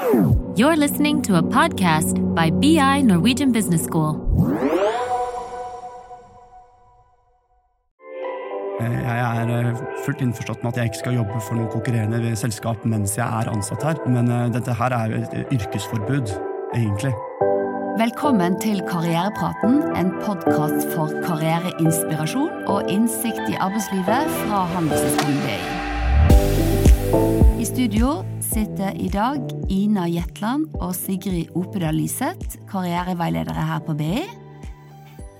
You're listening to a podcast by BI Norwegian Business School. Eh, Jeg er eh, fullt innforstått med at jeg ikke skal jobbe for noe konkurrerende selskap mens jeg er ansatt her, men eh, dette her er jo et yrkesforbud, egentlig. Velkommen til Karrierepraten, en podkast for karriereinspirasjon og innsikt i arbeidslivet fra Handelshøyskolen BI. I studio sitter i dag Ina Jetland og Sigrid Opedal Lyseth, karriereveiledere her på BI.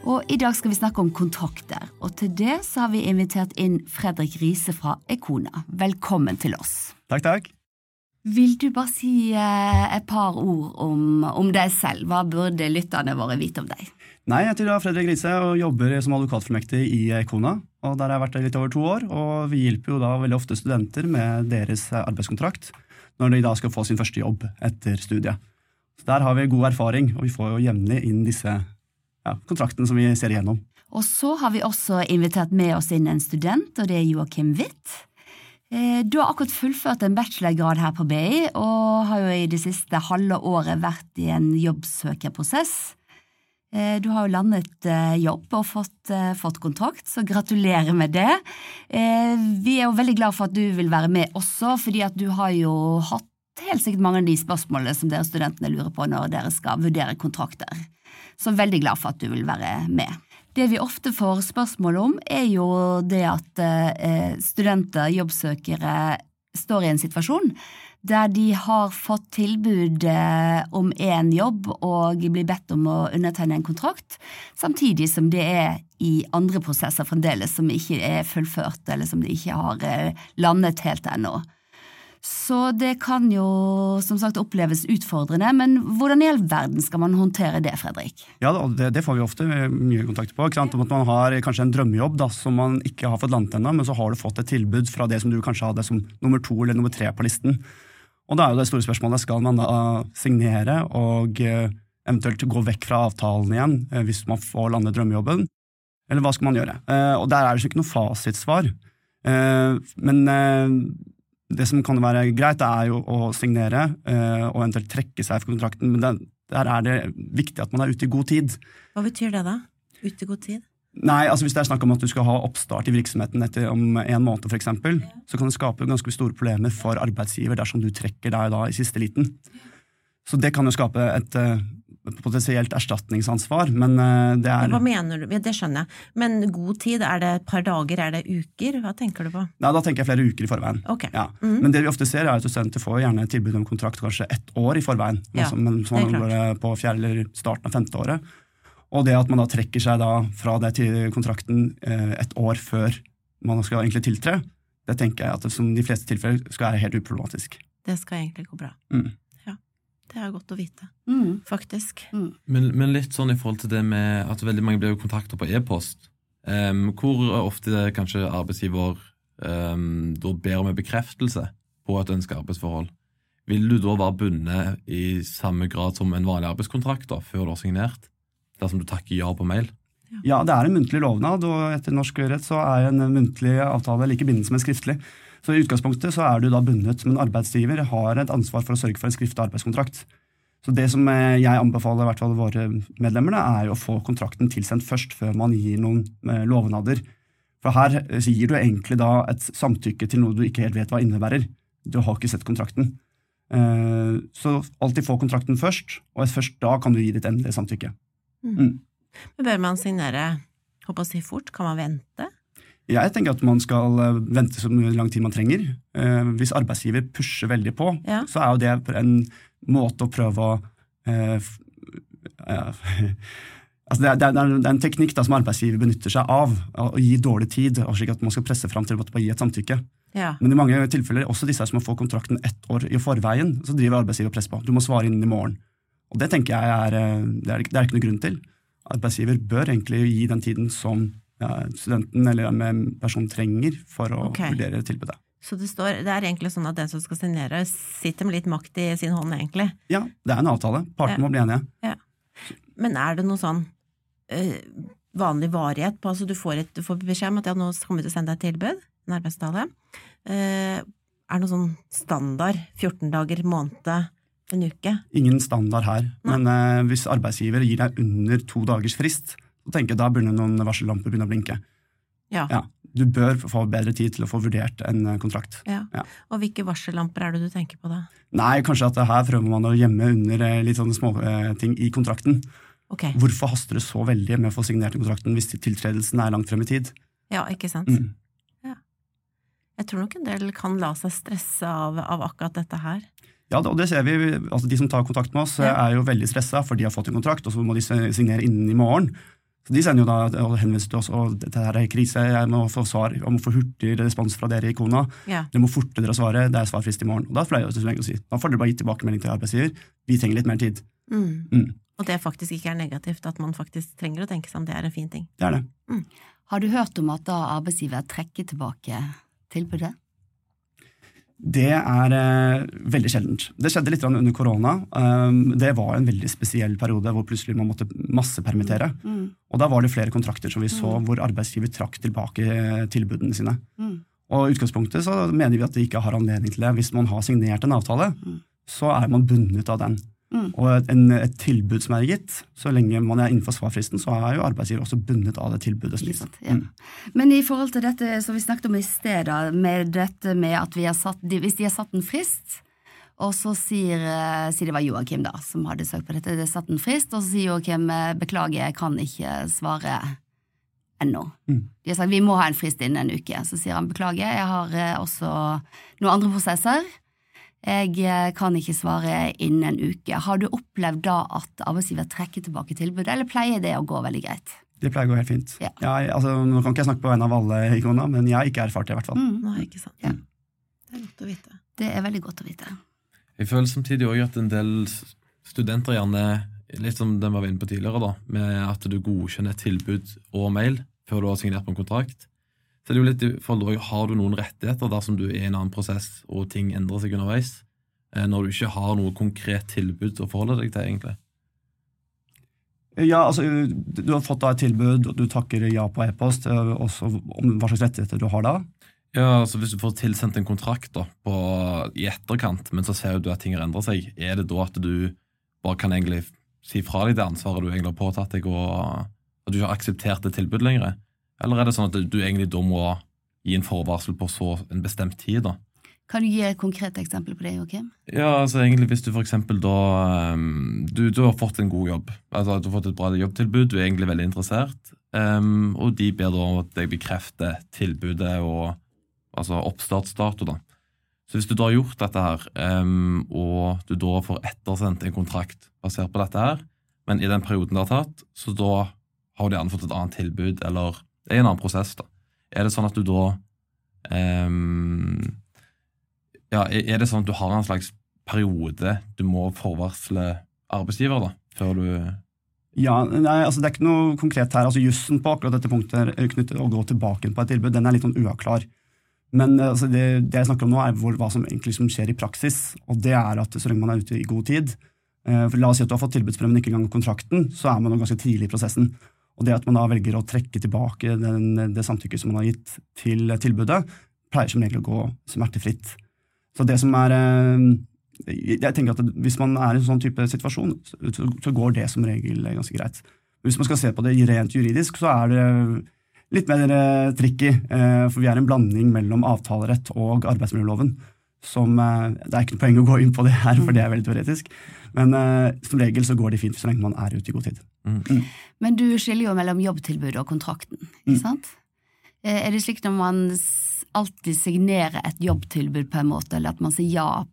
Og I dag skal vi snakke om kontrakter, og til det så har vi invitert inn Fredrik Riise fra Ekona. Velkommen til oss. Takk, takk. Vil du bare si eh, et par ord om, om deg selv? Hva burde lytterne våre vite om deg? Nei, jeg heter Fredrik Riise og jobber som advokatfullmektig i Ekona. Og Der har jeg vært der litt over to år, og vi hjelper jo da veldig ofte studenter med deres arbeidskontrakt når de da skal få sin første jobb etter studiet. Så Der har vi god erfaring, og vi får jo jevnlig inn disse ja, kontraktene som vi ser igjennom. Og så har vi også invitert med oss inn en student, og det er Joakim Witt. Eh, Du har akkurat fullført en bachelorgrad her på BI, og har jo i det siste halve året vært i en jobbsøkerprosess. Eh, Du har jo landet eh, jobb og fått, eh, fått kontrakt, så gratulerer med det. Vi er jo veldig glad for at du vil være med også, fordi at du har jo hatt helt sikkert mange av de spørsmålene som dere studentene lurer på når dere skal vurdere kontrakter. Så veldig glad for at du vil være med. Det vi ofte får spørsmål om, er jo det at studenter, jobbsøkere, står i en situasjon der de har fått tilbud eh, om én jobb og blir bedt om å undertegne en kontrakt, samtidig som det er i andre prosesser fremdeles som ikke er fullført, eller som de ikke har eh, landet helt ennå. Så det kan jo som sagt oppleves utfordrende, men hvordan i all verden skal man håndtere det, Fredrik? Ja, det, det får vi ofte mye kontakt på. ikke sant? Om at Man har kanskje en drømmejobb da, som man ikke har fått landet ennå, men så har du fått et tilbud fra det som du kanskje hadde som nummer to eller nummer tre på listen. Og da er jo det store spørsmålet skal man da signere og eh, eventuelt gå vekk fra avtalen igjen eh, hvis man får landet drømmejobben, eller hva skal man gjøre? Eh, Og der er det ikke noe fasitsvar. Men det som kan være greit, er jo å signere og eventuelt trekke seg fra kontrakten, men der er det viktig at man er ute i god tid. Hva betyr det, da? Ute i god tid? Nei, altså Hvis det er snakk om at du skal ha oppstart i virksomheten etter om en måned, for eksempel, så kan det skape ganske store problemer for arbeidsgiver dersom du trekker deg da i siste liten. Så det kan jo skape et eh, potensielt erstatningsansvar, men eh, det er Hva mener du? Det skjønner jeg. Men god tid, er det et par dager, er det uker? Hva tenker du på? Nei, Da tenker jeg flere uker i forveien. Okay. Ja. Mhm. Men det vi ofte ser er at studenter får gjerne tilbud om kontrakt kanskje ett år i forveien. Ja, altså, men som man går på fjerde eller starten av femte året. Og det at man da trekker seg da fra det til kontrakten eh, et år før man skal egentlig tiltre, det tenker jeg at det, som de fleste tilfeller skal være helt uproblematisk. Det skal egentlig gå bra. Mm. Ja. Det er godt å vite, Mm. faktisk. Men, men litt sånn i forhold til det med at veldig mange blir jo kontakta på e-post. Um, hvor ofte det kanskje arbeidsgiver um, da ber om en bekreftelse på et ønska arbeidsforhold. Vil du da være bundet i samme grad som en vanlig arbeidskontrakt da, før du har signert? Dersom du takker ja på mail? Ja, det er en muntlig lovnad, og etter norsk rett så er en muntlig avtale like bindende som en skriftlig. Så i utgangspunktet så er du da bundet, men arbeidsgiver har et ansvar for å sørge for en skriftlig arbeidskontrakt. Så det som eh, jeg anbefaler i hvert fall våre medlemmer, er jo å få kontrakten tilsendt først, før man gir noen eh, lovnader. For her eh, gir du egentlig da et samtykke til noe du ikke helt vet hva innebærer. Du har ikke sett kontrakten. Så alltid få kontrakten først, og først da kan du gi ditt endelige samtykke. Mm. Men bør man signere håper å si fort? Kan man vente? Jeg tenker at man skal eh, vente så lang tid man trenger. Eh, hvis arbeidsgiver pusher veldig på, Ja. så er jo det en måte å prøve å eh, altså det, er, det, er, det er en teknikk da, som arbeidsgiver benytter seg av, å gi dårlig tid, slik at man skal presse fram til å gi et samtykke. Ja. Men i mange tilfeller, også disse som får kontrakten ett år i forveien, så driver arbeidsgiver press på. Du må svare innen i morgen. Og det tenker jeg er, eh, det er, det er ikke noe grunn til. Arbeidsgiver bør egentlig gi den tiden som ja, studenten eller personen person trenger for å okay. vurdere tilbudet. Så det, står, det er egentlig sånn at den som skal signere, sitter med litt makt i sin hånd, egentlig. Ja, det er en avtale. Partene Ja. må bli enige. Men er det noe sånn øh, vanlig varighet på Altså, du får, et, du får beskjed om at ja, nå kommer vi til å sende deg et tilbud, en arbeidstale. Uh, er det noe sånn standard 14 dager, måned, En uke? Ingen standard her. Men eh, hvis arbeidsgiver gir deg under to dagers frist, så tenker jeg da burde noen varsellamper begynne å blinke. Ja. Ja, Du bør få bedre tid til å få vurdert en eh, kontrakt. Ja. Ja. Og hvilke varsellamper er det du tenker på da? Nei, kanskje at her prøver man å gjemme under eh, litt sånne småting i kontrakten. Ok, Hvorfor haster det så veldig med å få signert kontrakten hvis tiltredelsen er langt frem i tid? ja, ikke sant? Mm. Jeg tror nok en del kan la seg stresse av, av akkurat dette her. Ja, og det ser vi. altså De som tar kontakt med oss, Ja. er jo veldig stressa, for de har fått en kontrakt, og så må de signere innen i morgen. Så De sender jo da og henviser til oss og dette her er krise, jeg må få svar, jeg må få hurtig respons fra dere i Kona. Ja. Dere må forte dere å svare, det er svarfrist i morgen. Og Da pleier jeg å si, da får dere bare gi tilbakemelding til arbeidsgiver, vi trenger litt mer tid. Mm. Mm. Og det faktisk ikke er negativt, at man faktisk trenger å tenke seg om, det er en fin ting. Det er det. Har du hørt om at da arbeidsgiver trekker tilbake tilbudet? Det er eh, veldig sjeldent. Det skjedde litt under korona. Um, det var en veldig spesiell periode hvor plutselig man måtte massepermittere. Mm. Og da var det flere kontrakter som vi så hvor arbeidsgiver trakk tilbake eh, tilbudene sine. Mm. Og i utgangspunktet så mener vi at de ikke har anledning til det. Hvis man har signert en avtale, Mm. så er man bundet av den. Mm. Og en, et tilbud som er gitt, så lenge man er innenfor svarfristen, så er jo arbeidsgiver også bundet av det tilbudet. som sant? Ja. Mm. Men i forhold til dette som vi snakket om i sted, da, med dette med at vi har satt, de- hvis de har satt en frist, og så sier, eh, sier det var Joakim da, som hadde søkt på dette, det satt en frist, og så sier Joakim eh, beklager, jeg kan ikke svare ennå. Mm. De har sagt vi må ha en frist innen en uke. Så sier han beklager, jeg har eh, også noen andre prosesser. Jeg eh, kan ikke svare innen en uke. Har du opplevd da at arbeidsgiver trekker tilbake tilbudet, eller pleier det å gå veldig greit? Det pleier å gå helt fint. Ja. Jeg, altså, nå kan ikke jeg snakke på vegne av alle i Kona, men jeg har ikke erfart det, i hvert fall. Mm. Nei, ikke sant. Ja. Det er godt å vite. Det er veldig godt å vite. Jeg føler samtidig også at en del studenter gjerne, litt som den var inne på tidligere, da, med at du godkjenner et tilbud og mail før du har signert på en kontrakt. Så det er jo litt forhold til, Har du noen rettigheter dersom du er i en annen prosess og ting endrer seg underveis, eh, når du ikke har noe konkret tilbud å forholde deg til, egentlig? Ja, altså, Du har fått da et tilbud, og du takker ja på e-post. eh, også om Hva slags rettigheter du har da? Ja, altså Hvis du får tilsendt en kontrakt da, på, i etterkant, men så ser du at ting har endret seg, er det da at du bare kan egentlig si fra deg det ansvaret du egentlig har påtatt deg, og at du ikke har akseptert det tilbudet lenger? Eller er det sånn at du egentlig da må gi en forvarsel på så en bestemt tid? da? Kan du gi et konkret eksempel på det, Joakim? Ja, altså egentlig hvis du eksempel da um, du, du har fått en god jobb, altså du har fått et bra jobbtilbud, du er egentlig veldig interessert, um, og de ber da om at deg bekrefter tilbudet og altså oppstartsdato da. Så hvis du da har gjort dette her, um, og du da får ettersendt en kontrakt basert på dette her, men i den perioden det har tatt, så da har du gjerne fått et annet tilbud, eller det er en annen prosess da. Er det sånn at du da um, ja, er det sånn at du har en slags periode du må forvarsle arbeidsgiver, da, før du Ja, nei, altså Det er ikke noe konkret her. altså Jussen på akkurat dette punktet er knyttet å gå tilbake på et tilbud, den er litt sånn uavklar. Men eh, altså, det, det jeg snakker om nå, er hvor, hva som egentlig som skjer i praksis. Og det er at så lenge man er ute i god tid eh, for La oss si at du har fått tilbudsbrev, men ikke engang kontrakten, så er man ganske tidlig i prosessen. Og det at man da velger å trekke tilbake den, det samtykket som man har gitt til tilbudet, pleier som regel å gå smertefritt. Så det som er eh, Jeg tenker at hvis man er i en sånn type situasjon, så, går det som regel ganske greit. Hvis man skal se på det rent juridisk, så er det litt mer eh, tricky. eh, For vi er en blanding mellom avtalerett og arbeidsmiljøloven. Som, det er ikke noe poeng å gå inn på det her, for det er veldig teoretisk. Men uh, som regel så går det fint så lenge man er ute i god tid. Men du skiller jo mellom jobbtilbudet og kontrakten, ikke sant? Eh, Er det slik når man alltid signerer et jobbtilbud på en måte, eller at man sier ja,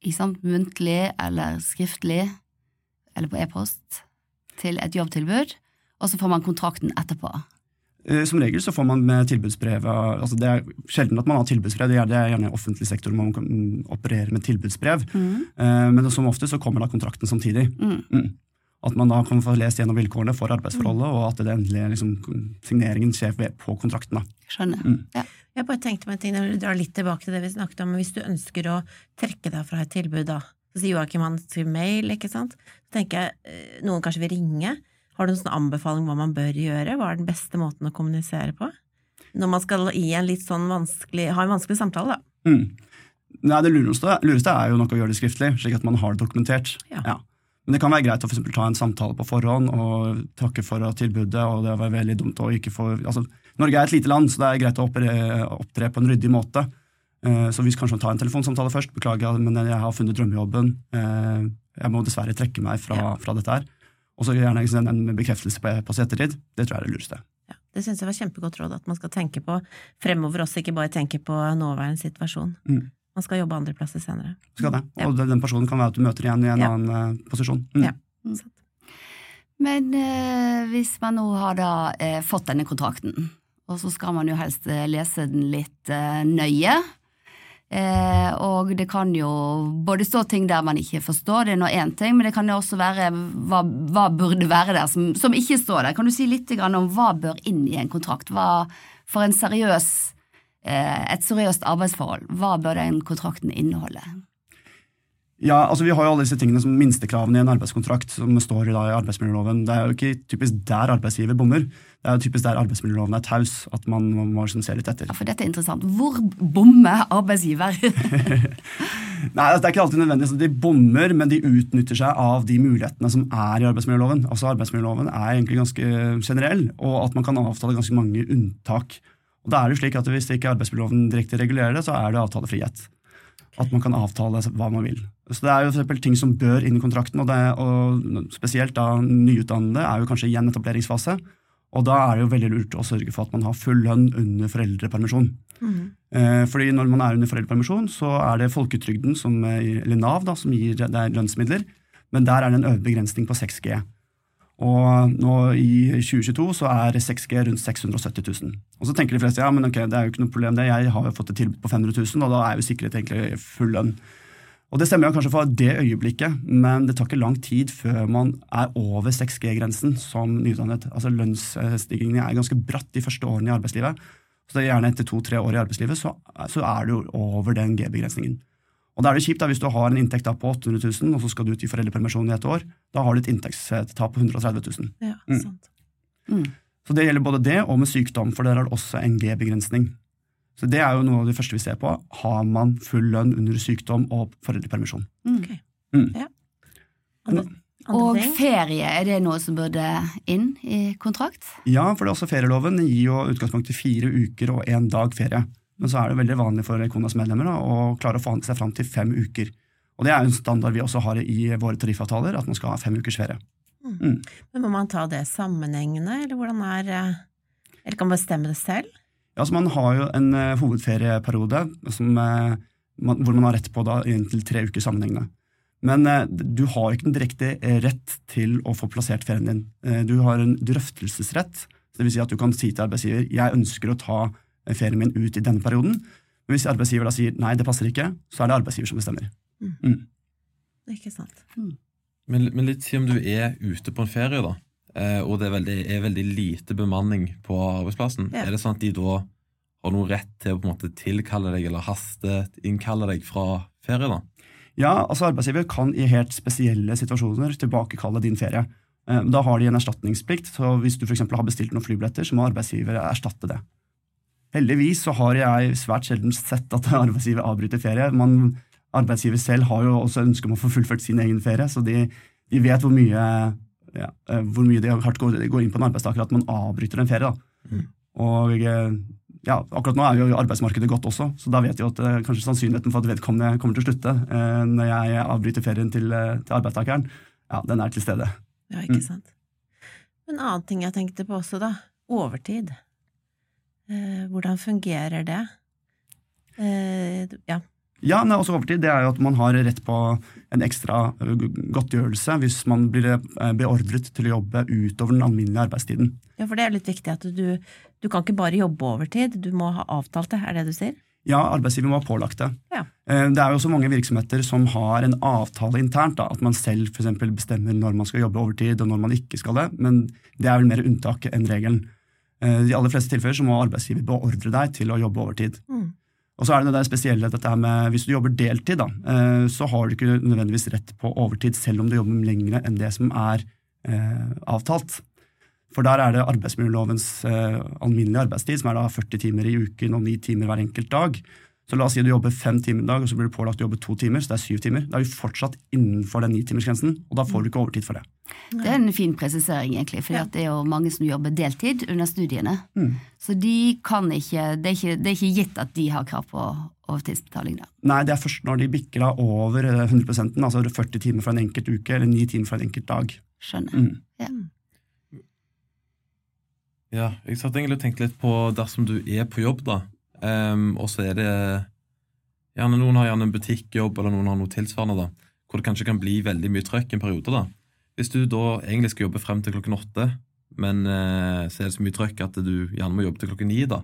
ikke sant, muntlig eller skriftlig, eller på e-post, til et jobbtilbud, og så får man kontrakten etterpå? Eh, Som regel så får man med tilbudsbrev altså Det er sjelden at man har tilbudsbrev, det er, det er gjerne i offentlig sektor man kan operere med tilbudsbrev. Mm. Men som ofte så kommer da kontrakten samtidig. Mm. Mm. At man da kan få lest gjennom vilkårene for arbeidsforholdet, og at det endelige liksom, signeringen skjer på kontrakten. da. Skjønner. Mm. Ja. Jeg bare tenkte meg en ting, når du drar litt tilbake til det vi snakket om, men hvis du ønsker å trekke deg fra et tilbud, da, så sier Joakim han skriver mail, ikke sant, så tenker jeg eh, noen kanskje vil ringe. Har du noen sånn anbefaling hva man bør gjøre? Hva er den beste måten å kommunisere på? Når man skal i en litt sånn vanskelig, ha en vanskelig samtale, da. Mm. Nei, Det lureste, lureste er jo nok å gjøre det skriftlig, slik at man har det dokumentert. Ja. Men det kan være greit å for eksempel ta en samtale på forhånd og takke for tilbudet. og det var veldig dumt å ikke få... Altså, Norge er et lite land, så det er greit å opptre, opptre på en ryddig måte. Eh, Så hvis kanskje man tar en telefonsamtale først, beklager, men jeg har funnet drømmejobben. eh, Jeg må dessverre trekke meg fra, fra dette her. Og så gjerne en en bekreftelse på, på ettertid. Det tror jeg er det lureste. Ja, det syns jeg var kjempegodt råd, at man skal tenke på fremover også, ikke bare tenke på nåværende situasjon. Mm. Man skal jobbe andre plasser senere. Skal det. Ja. Og den den personen kan være at du møter igjen i en Ja. annen uh, posisjon. Mm. Ja. Men uh, hvis man nå har da uh, fått denne kontrakten, og så skal man jo helst lese den litt nøye, eh, og det kan jo både stå ting der man ikke forstår, det er nå én ting, men det kan jo også være hva, hva burde være der som, som ikke står der. Kan du si litt om hva bør inn i en kontrakt? Hva, for seriøs, eh, et seriøst arbeidsforhold, hva bør den kontrakten inneholde? Ja, altså Vi har jo alle disse tingene som minstekravene i en arbeidskontrakt som står i, da i arbeidsmiljøloven. Det er jo ikke typisk der arbeidsgiver bommer. Det er jo typisk der arbeidsmiljøloven er taus. At man må, liksom se litt etter. Ja, for dette er interessant. Hvor bommer arbeidsgiver? Nei, altså, Det er ikke alltid nødvendig. Så de bommer, men de utnytter seg av de mulighetene som er i arbeidsmiljøloven. Altså Arbeidsmiljøloven er egentlig ganske generell, og at man kan avtale ganske mange unntak. Og da er det slik at Hvis ikke arbeidsmiljøloven direkte regulerer det, så er det avtalefrihet. At man kan avtale hva man vil. Så Det er jo for ting som bør inn i kontrakten, og, det, og spesielt da nyutdannede er jo kanskje i en etableringsfase. Og da er det jo veldig lurt å sørge for at man har full lønn under foreldrepermisjon. Mm. Eh, fordi når man er under foreldrepermisjon, så er det folketrygden, som, eh, eller Nav, da, som gir er lønnsmidler. Men der er det en øvre begrensning på 6G. Og nå i 2022 så er 6G rundt 670 000. Og så tenker de fleste ja, men ok, det er jo ikke noe problem det, jeg har jo fått et tilbud på 500 000, og da er jo sikkerhet egentlig full lønn. Og det stemmer kanskje for det øyeblikket, men det tar ikke lang tid før man er over 6G-grensen som nyutdannet. Altså Lønnsstigningen er ganske bratt de første årene i arbeidslivet. Så det er gjerne etter to-tre år i arbeidslivet så, så er du over den G-begrensningen. Og da er det kjipt da, hvis du har en inntekt da på 800 000, og så skal du ut i foreldrepermisjon i et år. Da har du et inntektstap på 130 000. Ja, Mm. sant. Så det gjelder både det og med sykdom, for der er det også en G-begrensning. Så det er jo noe av det første vi ser på. Har man full lønn under sykdom og foreldrepermisjon? Ok. Mm. Ja. Andre, andre Og ting? ferie, er det noe som burde inn i kontrakt? Ja, for det er også ferieloven gir jo utgangspunkt til fire uker og én dag ferie. Men så er det veldig vanlig for Konas medlemmer da, å klare å forhandle seg fram til fem uker. Og det er jo en standard vi også har i våre tariffavtaler, at man skal ha fem ukers ferie. Men må man ta det sammenhengende, eller hvordan er eh, Eller kan man bestemme det selv? Ja, så Man har jo en uh, hovedferieperiode som, uh, man, hvor man har rett på da inntil tre uker sammenhengende. Men uh, du har ikke den direkte rett til å få plassert ferien din. Du har en drøftelsesrett, så det vil si at du kan si til arbeidsgiver jeg ønsker å ta ferien min ut i denne perioden. Men hvis arbeidsgiver da sier nei, det passer ikke, så er det arbeidsgiver som bestemmer. Ikke sant. Men, men litt si om du er ute på en ferie, da, og det er veldig, er veldig lite bemanning på arbeidsplassen. Ja. Er det sånn at de da har noen rett til å på en måte tilkalle deg eller hasteinnkalle deg fra ferie? da? Ja, altså Arbeidsgiver kan i helt spesielle situasjoner tilbakekalle din ferie. Eh, Da har de en erstatningsplikt, så hvis du for har bestilt noen flybilletter, så må arbeidsgiver erstatte det. Heldigvis så har jeg svært sjelden sett at arbeidsgiver avbryter ferie. Man, arbeidsgiver selv har jo også ønske om å få fullført sin egen ferie, så de, de vet hvor mye, ja, eh, hvor mye det hardt går, går inn på en arbeidstaker at man avbryter en ferie. Da. Og eh, ja, akkurat nå er jo arbeidsmarkedet godt også, så da vet vi at eh, kanskje sannsynligheten for at vedkommende kommer til å slutte eh, når jeg avbryter ferien til, til arbeidstakeren, ja, den er til stede. Ja, ikke Mm. sant. En annen ting jeg tenkte på også, da. Overtid. Eh, hvordan fungerer det? Eh, ja. Ja, nei, også overtid det er jo at man har rett på en ekstra godtgjørelse hvis man blir eh, beordret til å jobbe utover den alminnelige arbeidstiden. ja, for det er litt viktig at du, du kan ikke bare jobbe overtid, du må ha avtalt det, er det du sier? Ja, arbeidsgiver må ha pålagt det. Ja. Eh, Det er jo også mange virksomheter som har en avtale internt, da, at man selv for bestemmer når man skal jobbe overtid og når man ikke skal det, men det er vel mer unntaket enn regelen. Eh, I de aller fleste tilfeller så må arbeidsgiver beordre deg til å jobbe overtid. Mm. Og så er det det der spesielle dette med hvis du jobber deltid, da, eh, så har du ikke nødvendigvis rett på overtid selv om du jobber lengre enn det som er eh, avtalt. For der er det arbeidsmiljølovens eh, alminnelige arbeidstid, som er da 40 timer i uken og 9 timer hver enkelt dag. Så la oss si du jobber fem timer i dag, og så blir du pålagt å jobbe to timer, så det er syv timer. Da er vi fortsatt innenfor den nitimersgrensen, og da får du ikke overtid for det. Det er en fin presisering, egentlig, for det er jo mange som jobber deltid under studiene. Mm. Så de kan ikke det, er ikke det er ikke gitt at de har krav på overtidsbetaling da. Nei, det er først når de bikker da over eh, 100 altså 40 timer for en enkelt uke, eller 9 timer for en enkelt dag. Skjønner. Mm. Ja. Ja, jeg satt egentlig og tenkte litt på dersom du er på jobb, da, ehm, og så er det gjerne Noen har gjerne en butikkjobb, eller noen har noe tilsvarende, da, hvor det kanskje kan bli veldig mye trøkk en periode. da. Hvis du da egentlig skal jobbe frem til klokken åtte, men uh, så er det så mye trøkk at du gjerne må jobbe til klokken ni, da.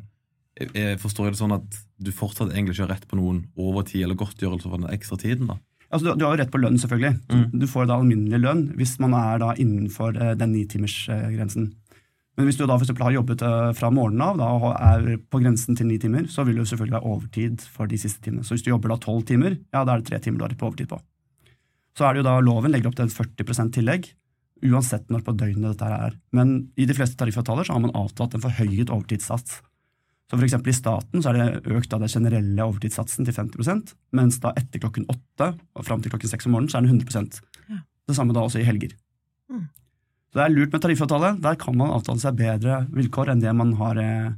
Jeg, jeg forstår jeg det sånn at du fortsatt egentlig ikke har rett på noen overtid eller godtgjørelse for den ekstra tiden, da? Altså, du, har jo rett på lønn, selvfølgelig. Mm. Du får da alminnelig lønn hvis man er da innenfor eh, den nitimersgrensen. Men hvis du da for har jobbet eh, fra morgenen av da, og er på grensen til ni timer, så vil det jo selvfølgelig være overtid for de siste timene. Så hvis du jobber da tolv timer, ja, da er det tre timer du har på overtid på. Så er det jo da loven legger opp til et 40% tillegg, uansett når på døgnet dette er. Men i de fleste tariffavtaler så har man avtalt en forhøyet overtidssats. Så for i staten så er det økt av den generelle overtidssatsen til 50 mens da etter klokken åtte og fram til klokken seks om morgenen så er den 100 Ja. Det samme da også i helger. Mm. Så det er lurt med tariffavtale. Der kan man avtale seg bedre vilkår enn det man har eh,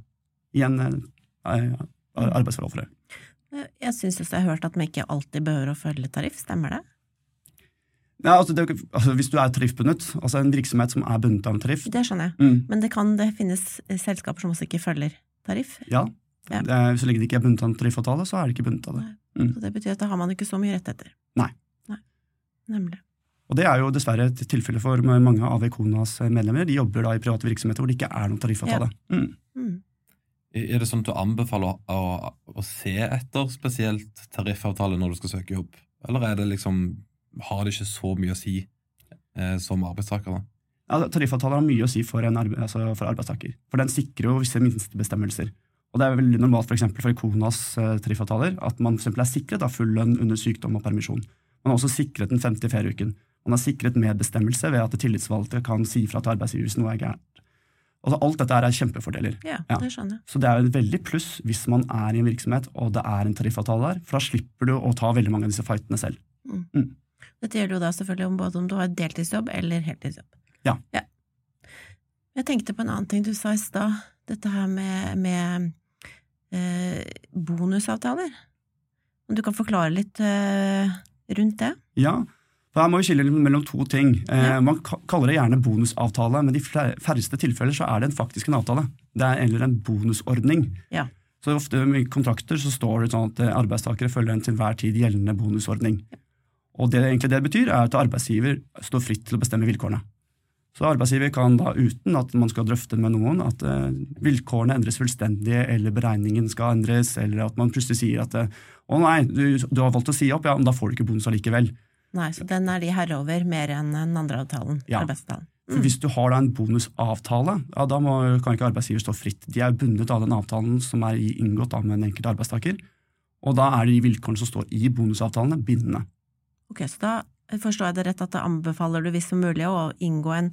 i en eh, arbeidsforhold for øvrig. Jeg syns jeg har hørt at man ikke alltid behøver å følge tariff, stemmer det? Ja, altså det, altså hvis du er tariffbundet, altså en virksomhet som er bundet av en tariff Det skjønner jeg. mm, Men det kan det finnes eh, selskaper som også ikke følger tariff. Ja. Ja. Det så lenge det ikke er bundet av en tariffavtale, så er det ikke bundet av det. Mm. Så det betyr at da har man ikke så mye rettigheter. Nei. Nei. Nemlig. Og det er jo dessverre et tilfelle for mange av Ekonas medlemmer. De jobber da i private virksomheter hvor det ikke er noen tariffavtale. Mm. Mm. Er det sånn at du anbefaler å, å, å se etter spesielt tariffavtale når du skal søke jobb, eller er det liksom, har det ikke så mye å si eh, som arbeidstaker? da? Ja, tariffavtaler har mye å si for, en arbe altså for arbeidstaker, for den sikrer jo visse minstebestemmelser. Og det er veldig normalt for, eksempel, for Ekonas eh, tariffavtaler at man for er sikret da, full lønn under sykdom og permisjon. Man har også sikret den femte ferieuken. Man har sikret medbestemmelse ved at det tillitsvalgte kan si fra til arbeidsgiver hvis noe er gærent. Altså, alt dette er kjempefordeler. Ja, Ja. det skjønner jeg. Så det er jo et veldig pluss hvis man er i en virksomhet og det er en tariffavtale der, for da slipper du å ta veldig mange av disse fightene selv. Dette gjelder jo da selvfølgelig om både om du har deltidsjobb eller heltidsjobb. Ja. Jeg tenkte på en annen ting du sa i stad, dette her med, med eh, bonusavtaler. Om du kan forklare litt eh, rundt det? Ja, for her må vi skille mellom to ting. Eh. Man kaller det gjerne bonusavtale, men i færreste tilfeller så er det en faktisk en avtale. Det er eller en bonusordning. Ja. Så ofte i kontrakter så står det sånn at eh, arbeidstakere følger en til hver tid gjeldende bonusordning. Og det egentlig det betyr, er at arbeidsgiver står fritt til å bestemme vilkårene. Så arbeidsgiver kan da, uten at man skal drøfte med noen, at eh, vilkårene endres fullstendig, eller beregningen skal endres, eller at man plutselig sier at eh, å nei, du, du har valgt å si opp, ja, men da får du ikke bonus allikevel. Nei, så den er de herre over mer enn den andre avtalen, Ja. arbeidsavtalen. For Hvis du har da en bonusavtale, ja, da må, kan ikke arbeidsgiver stå fritt. De er bundet av den avtalen som er inngått av med en enkelt arbeidstaker. Og da er de vilkårene som står i bonusavtalene, bindende. Ok, så da forstår jeg det rett at da anbefaler du hvis som mulig å inngå en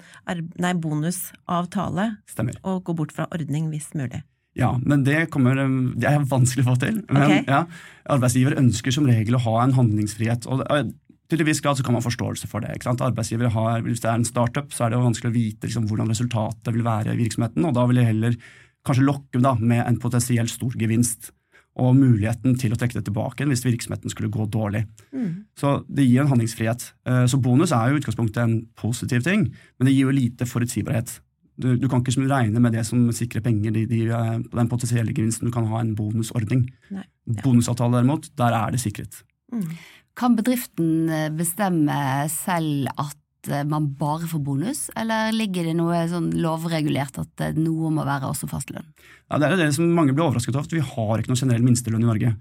nei, bonusavtale Stemmer. og gå bort fra ordning hvis mulig. Ja, men det, kommer, um, det er vanskelig å få til. Men okay. ja, arbeidsgiver ønsker som regel å ha en handlingsfrihet. og det- til en viss grad så kan man ha forståelse for det. ikke sant? Arbeidsgivere har, Hvis det er en startup, så er det vanskelig å vite liksom, hvordan resultatet vil være i virksomheten, og da vil de heller kanskje lokke da, med en potensielt stor gevinst. Og muligheten til å trekke det tilbake hvis virksomheten skulle gå dårlig. Mm. Så det gir en handlingsfrihet. Eh, Så bonus er jo i utgangspunktet en positiv ting, men det gir jo lite forutsigbarhet. Du, du kan ikke regne med det som sikrer penger, de, de, eh, den potensielle gevinsten. Du kan ha en bonusordning. Nei, ja. Bonusavtale derimot, der er det sikret. Mm. Kan bedriften eh, bestemme selv at eh, man bare får bonus, eller ligger det noe sånn lovregulert at eh, noe må være også fastlønn? Ja, det er jo det som mange blir overrasket over, at vi har ikke noen generell minstelønn i Norge.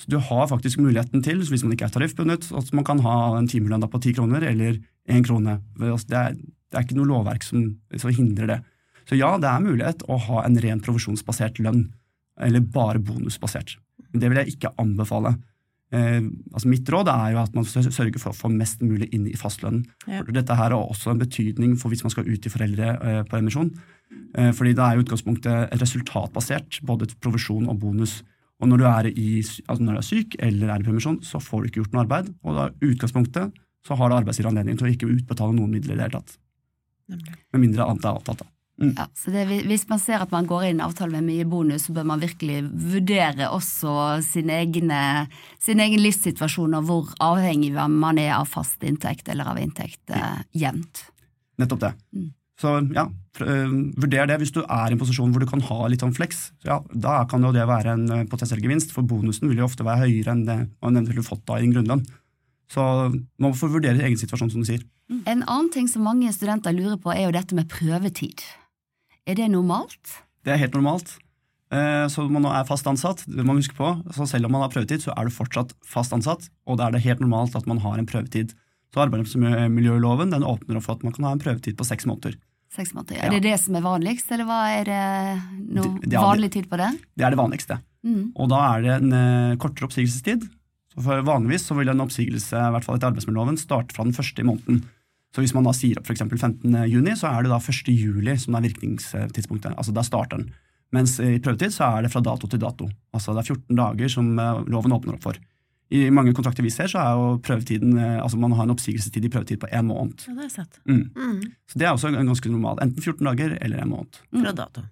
Så du har faktisk muligheten til, hvis man ikke er tariffbundet, at man kan ha en timelønn på ti kroner eller én krone. Det er, det er ikke noe lovverk som, som hindrer det. Så ja, det er mulighet å ha en ren provisjonsbasert lønn, eller bare bonusbasert. Men det vil jeg ikke anbefale. Eh, altså mitt råd er jo at man sørger for å få mest mulig inn i fastlønnen. Ja. Dette her har også en betydning for hvis man skal ut i foreldrepermisjon. Eh, fordi det er i utgangspunktet resultatbasert, både provisjon og bonus. Og når du i, altså når du er syk eller er i permisjon, så får du ikke gjort noe arbeid. Og da utgangspunktet så har arbeidsgiver anledning til å ikke utbetale noen midler i det hele tatt. Nemlig. Med mindre annet er avtalt. da. Ja, så det, Hvis man ser at man går inn i en avtale med mye bonus, så bør man virkelig vurdere også sin, egne, sin egen livssituasjon og hvor avhengig man er av fast inntekt eller av inntekt eh, jevnt. Nettopp det. Mm. Så ja, øh, vurder det. Hvis du er i en posisjon hvor du kan ha litt sånn flex, ja, da kan jo det være en øh, potensiell gevinst, for bonusen vil jo ofte være høyere enn det man eventuelt ville fått da i en grunnlønn. Så man får vurdere egen situasjon, som du sier. En annen ting som mange studenter lurer på, er jo dette med prøvetid. Er det normalt? Det er helt normalt. Eh, Så man er fast ansatt, det må man huske på. Så selv om man har prøvetid, så er du fortsatt fast ansatt, og da er det helt normalt at man har en prøvetid. Så arbeidsmiljøloven den åpner for at man kan ha en prøvetid på seks måneder. Seks måneder. Ja. Er det det som er vanligst, eller hva er det noe Det- det er- vanlig tid på det? Det er det vanligste. Mm. Og da er det en eh, kortere oppsigelsestid. Så for Vanligvis så vil en oppsigelse i hvert fall etter arbeidsmiljøloven starte fra den første i måneden. Så hvis man da sier opp f.eks. 15. juni, så er det da 1. juli som er virkningstidspunktet. Altså da starter den. Mens i prøvetid så er det fra dato til dato. Altså det er 14 dager som eh, loven åpner opp for. I mange kontrakter vi ser, så er jo prøvetiden eh, Altså man har en oppsigelsestid i prøvetid på én måned. Ja, det har jeg sett. Mm. Mm. Så det er også ganske normal. Enten 14 dager eller en måned. Fra dato.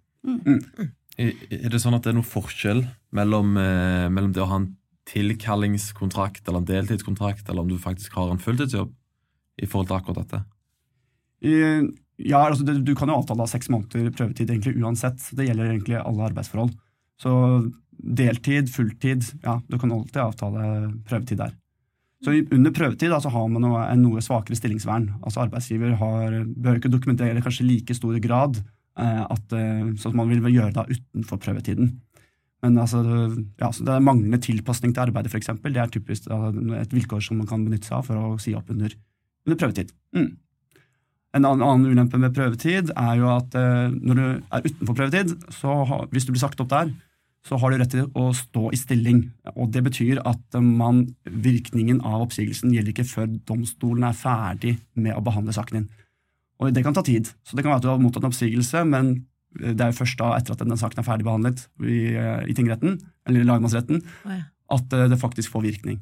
Er er det sånn at det er noen forskjell mellom, eh, mellom det å ha en tilkallingskontrakt eller en deltidskontrakt, eller om du faktisk har en fulltidsjobb, i forhold til akkurat dette? Ja, altså Du kan jo avtale seks måneder prøvetid egentlig uansett. Det gjelder egentlig alle arbeidsforhold. Så deltid, fulltid, ja, du kan alltid avtale prøvetid der. Så under prøvetid altså, har man noe, en noe svakere stillingsvern. Altså Arbeidsgiver har, bør ikke dokumentere kanskje like stor grad eh, at, eh, at man vil gjøre det utenfor prøvetiden. Men altså, ja, så det er manglende tilpasning til arbeidet, f.eks. Det er typisk et vilkår som man kan benytte seg av for å si opp under, under prøvetid. Mm. En annen, ulempe med prøvetid er jo at eh, når du er utenfor prøvetid, så har, hvis du blir sagt opp der, så har du rett til å stå i stilling. Og Det betyr at eh, man, virkningen av oppsigelsen gjelder ikke før domstolen er ferdig med å behandle saken din. Og Det kan ta tid. Så Det kan være at du har mottatt en oppsigelse, men eh, det er jo først da, etter at denne saken er ferdig behandlet i, eh, i tingretten, eller lagmannsretten, oh, ja. at det faktisk får virkning.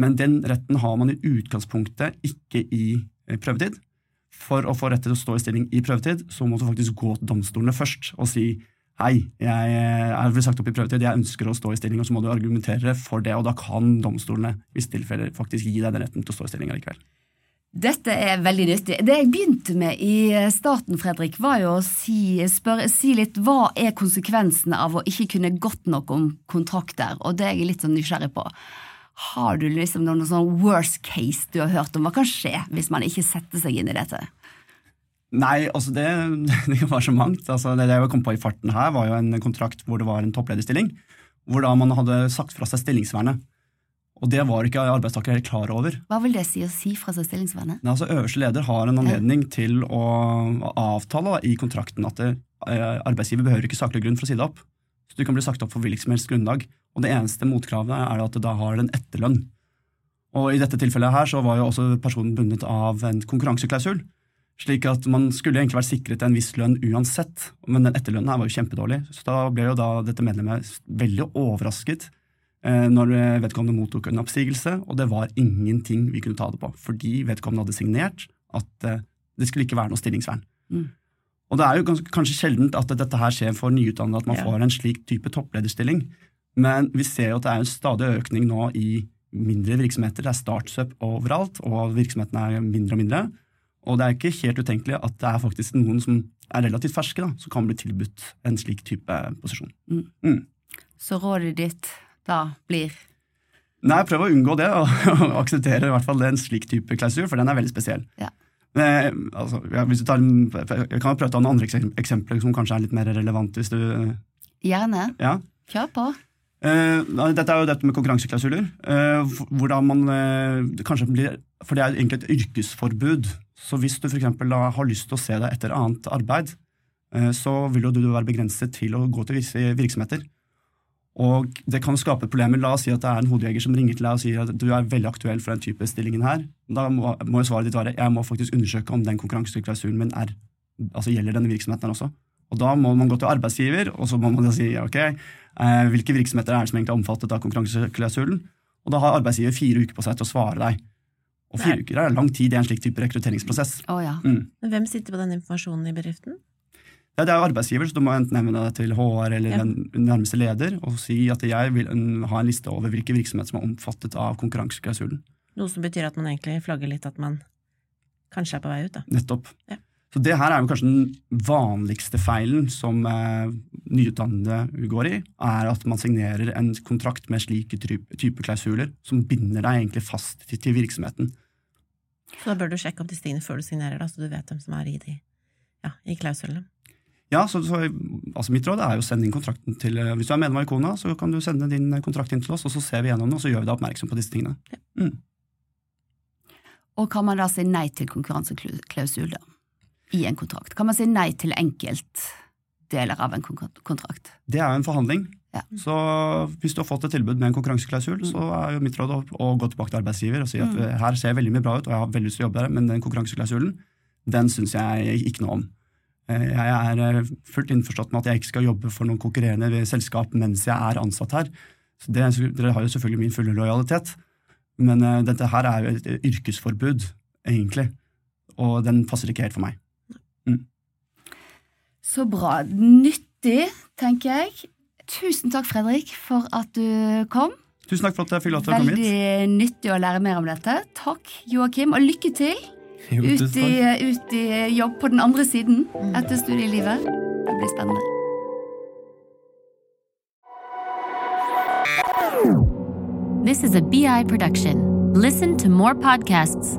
Men den retten har man i utgangspunktet ikke i eh, prøvetid. For å få rett til å stå i stilling i prøvetid, så må du faktisk gå til domstolene først og si hei, jeg eh, er vel sagt opp i prøvetid, jeg ønsker å stå i stilling, og så må du argumentere for det, og da kan domstolene i visse tilfeller faktisk gi deg den retten til å stå i stilling likevel. Dette er veldig nyttig. Det jeg begynte med i starten, Fredrik, var jo å si, spør, si litt hva er konsekvensene av å ikke kunne godt nok om kontrakter, og det er jeg litt sånn nysgjerrig på. Har du liksom noen sånn worst case du har hørt om hva kan skje hvis man ikke setter seg inn i dette? Nei, altså det, det var så mangt. Altså det jeg kom på i farten her, var jo en kontrakt hvor det var en topplederstilling, hvor da man hadde sagt fra seg stillingsvernet. Og det var ikke arbeidstaker helt klar over. Hva vil det si å si fra seg stillingsvernet? Nei, altså Øverste leder har en anledning til å avtale da, i kontrakten at det, eh, arbeidsgiver behøver ikke saklig grunn for å si det opp. Så Du kan bli sagt opp for hvilket som helst grunnlag. Og Det eneste motkravet er at du da har en etterlønn. Og I dette tilfellet her så var jo også personen bundet av en konkurranseklausul. Slik at man skulle egentlig vært sikret en viss lønn uansett, men den etterlønnen her var jo kjempedårlig. Så da ble jo da dette medlemmet veldig overrasket eh, når vedkommende mottok en oppsigelse, og det var ingenting vi kunne ta det på, fordi vedkommende hadde signert at eh, det skulle ikke være noe stillingsvern. Mm. Og det er jo kanskje sjeldent at dette her skjer for nyutdannede, at man Ja. får en slik type topplederstilling, men vi ser jo at det er en stadig økning nå i mindre virksomheter. Det er startup overalt, og virksomhetene er mindre og mindre. Og det er ikke helt utenkelig at det er faktisk noen som er relativt ferske, da, som kan bli tilbudt en slik type posisjon. Så rådet ditt da blir Nei, prøv å unngå det, og, og akseptere i hvert fall en slik type klausul, for den er veldig spesiell. Ja. Men, altså, ja, hvis du tar, jeg kan prøve å ta noen andre eksempler som kanskje er litt mer relevante. hvis du, Gjerne. ja. Kjør på. Eh, dette er jo dette med konkurranseklausuler. eh, hvor- hvordan man eh, kanskje blir, For det er egentlig et yrkesforbud. Så hvis du f.eks. har lyst til å se deg etter annet arbeid, så vil jo du være begrenset til å gå til virksomheter. Og det kan skape problemer. La oss si at det er en hodejeger som ringer til deg og sier at du er veldig aktuell for den type stillingen her. Da må, må jo svaret ditt være jeg må faktisk undersøke om den konkurranseklausulen min er, altså gjelder denne virksomheten også. Og da må man gå til arbeidsgiver, og så må man da si ok, hvilke virksomheter er det som egentlig er omfattet av konkurranseklausulen? Og da har arbeidsgiver fire uker på seg til å svare deg. Og fire Nei. uker er lang tid i en slik type rekrutteringsprosess. Å ja. Mm. Men hvem sitter på den informasjonen i bedriften? Ja, det er jo arbeidsgiver, så du må enten nevne det til HR eller Ja. den nærmeste leder og si at jeg vil ha en liste over hvilke virksomheter som er omfattet av konkurranseklausulen. Noe som betyr at man egentlig flagger litt at man kanskje er på vei ut, da. Nettopp. Ja. Så det her er jo kanskje den vanligste feilen som eh, nyutdannede går i, er at man signerer en kontrakt med slike type, klausuler som binder deg egentlig fast til, til virksomheten. Så da bør du sjekke opp disse tingene før du signerer, da, så du vet hvem som er i de ja, i klausulene. Ja, så, så altså Mitt råd er jo å sende inn kontrakten til eh, Hvis du er medlem av Ikona, så kan du sende din eh, kontrakt inn til oss, og så ser vi gjennom det, og så gjør vi deg oppmerksom på disse tingene. Og kan man da si nei til konkurranseklausul da? I en kontrakt? Kan man si nei til enkeltdeler av en kontrakt? Det er jo en forhandling. Ja. Så hvis du har fått et tilbud med en konkurranseklausul, så er jo mitt råd å, å gå tilbake til arbeidsgiver og si at Mm. her ser jeg veldig mye bra ut, og jeg har veldig lyst til å jobbe der, men den konkurranseklausulen, den syns jeg ikke noe om. Eh, Jeg er eh, fullt innforstått med at jeg ikke skal jobbe for noen konkurrerende selskap mens jeg er ansatt her. Så det, Dere har jo selvfølgelig min fulle lojalitet, men eh, dette her er jo et yrkesforbud, egentlig, og den passer ikke helt for meg. Så bra. Nyttig, tenker jeg. Tusen takk, Fredrik, for at du kom. Tusen takk for at jeg fikk lov til å komme hit. Veldig nyttig å lære mer om dette. Takk, Joakim, og lykke til Jo, ut i, ut i jobb på den andre siden etter studielivet. Det blir spennende. This is a BI production. Listen to more podcasts.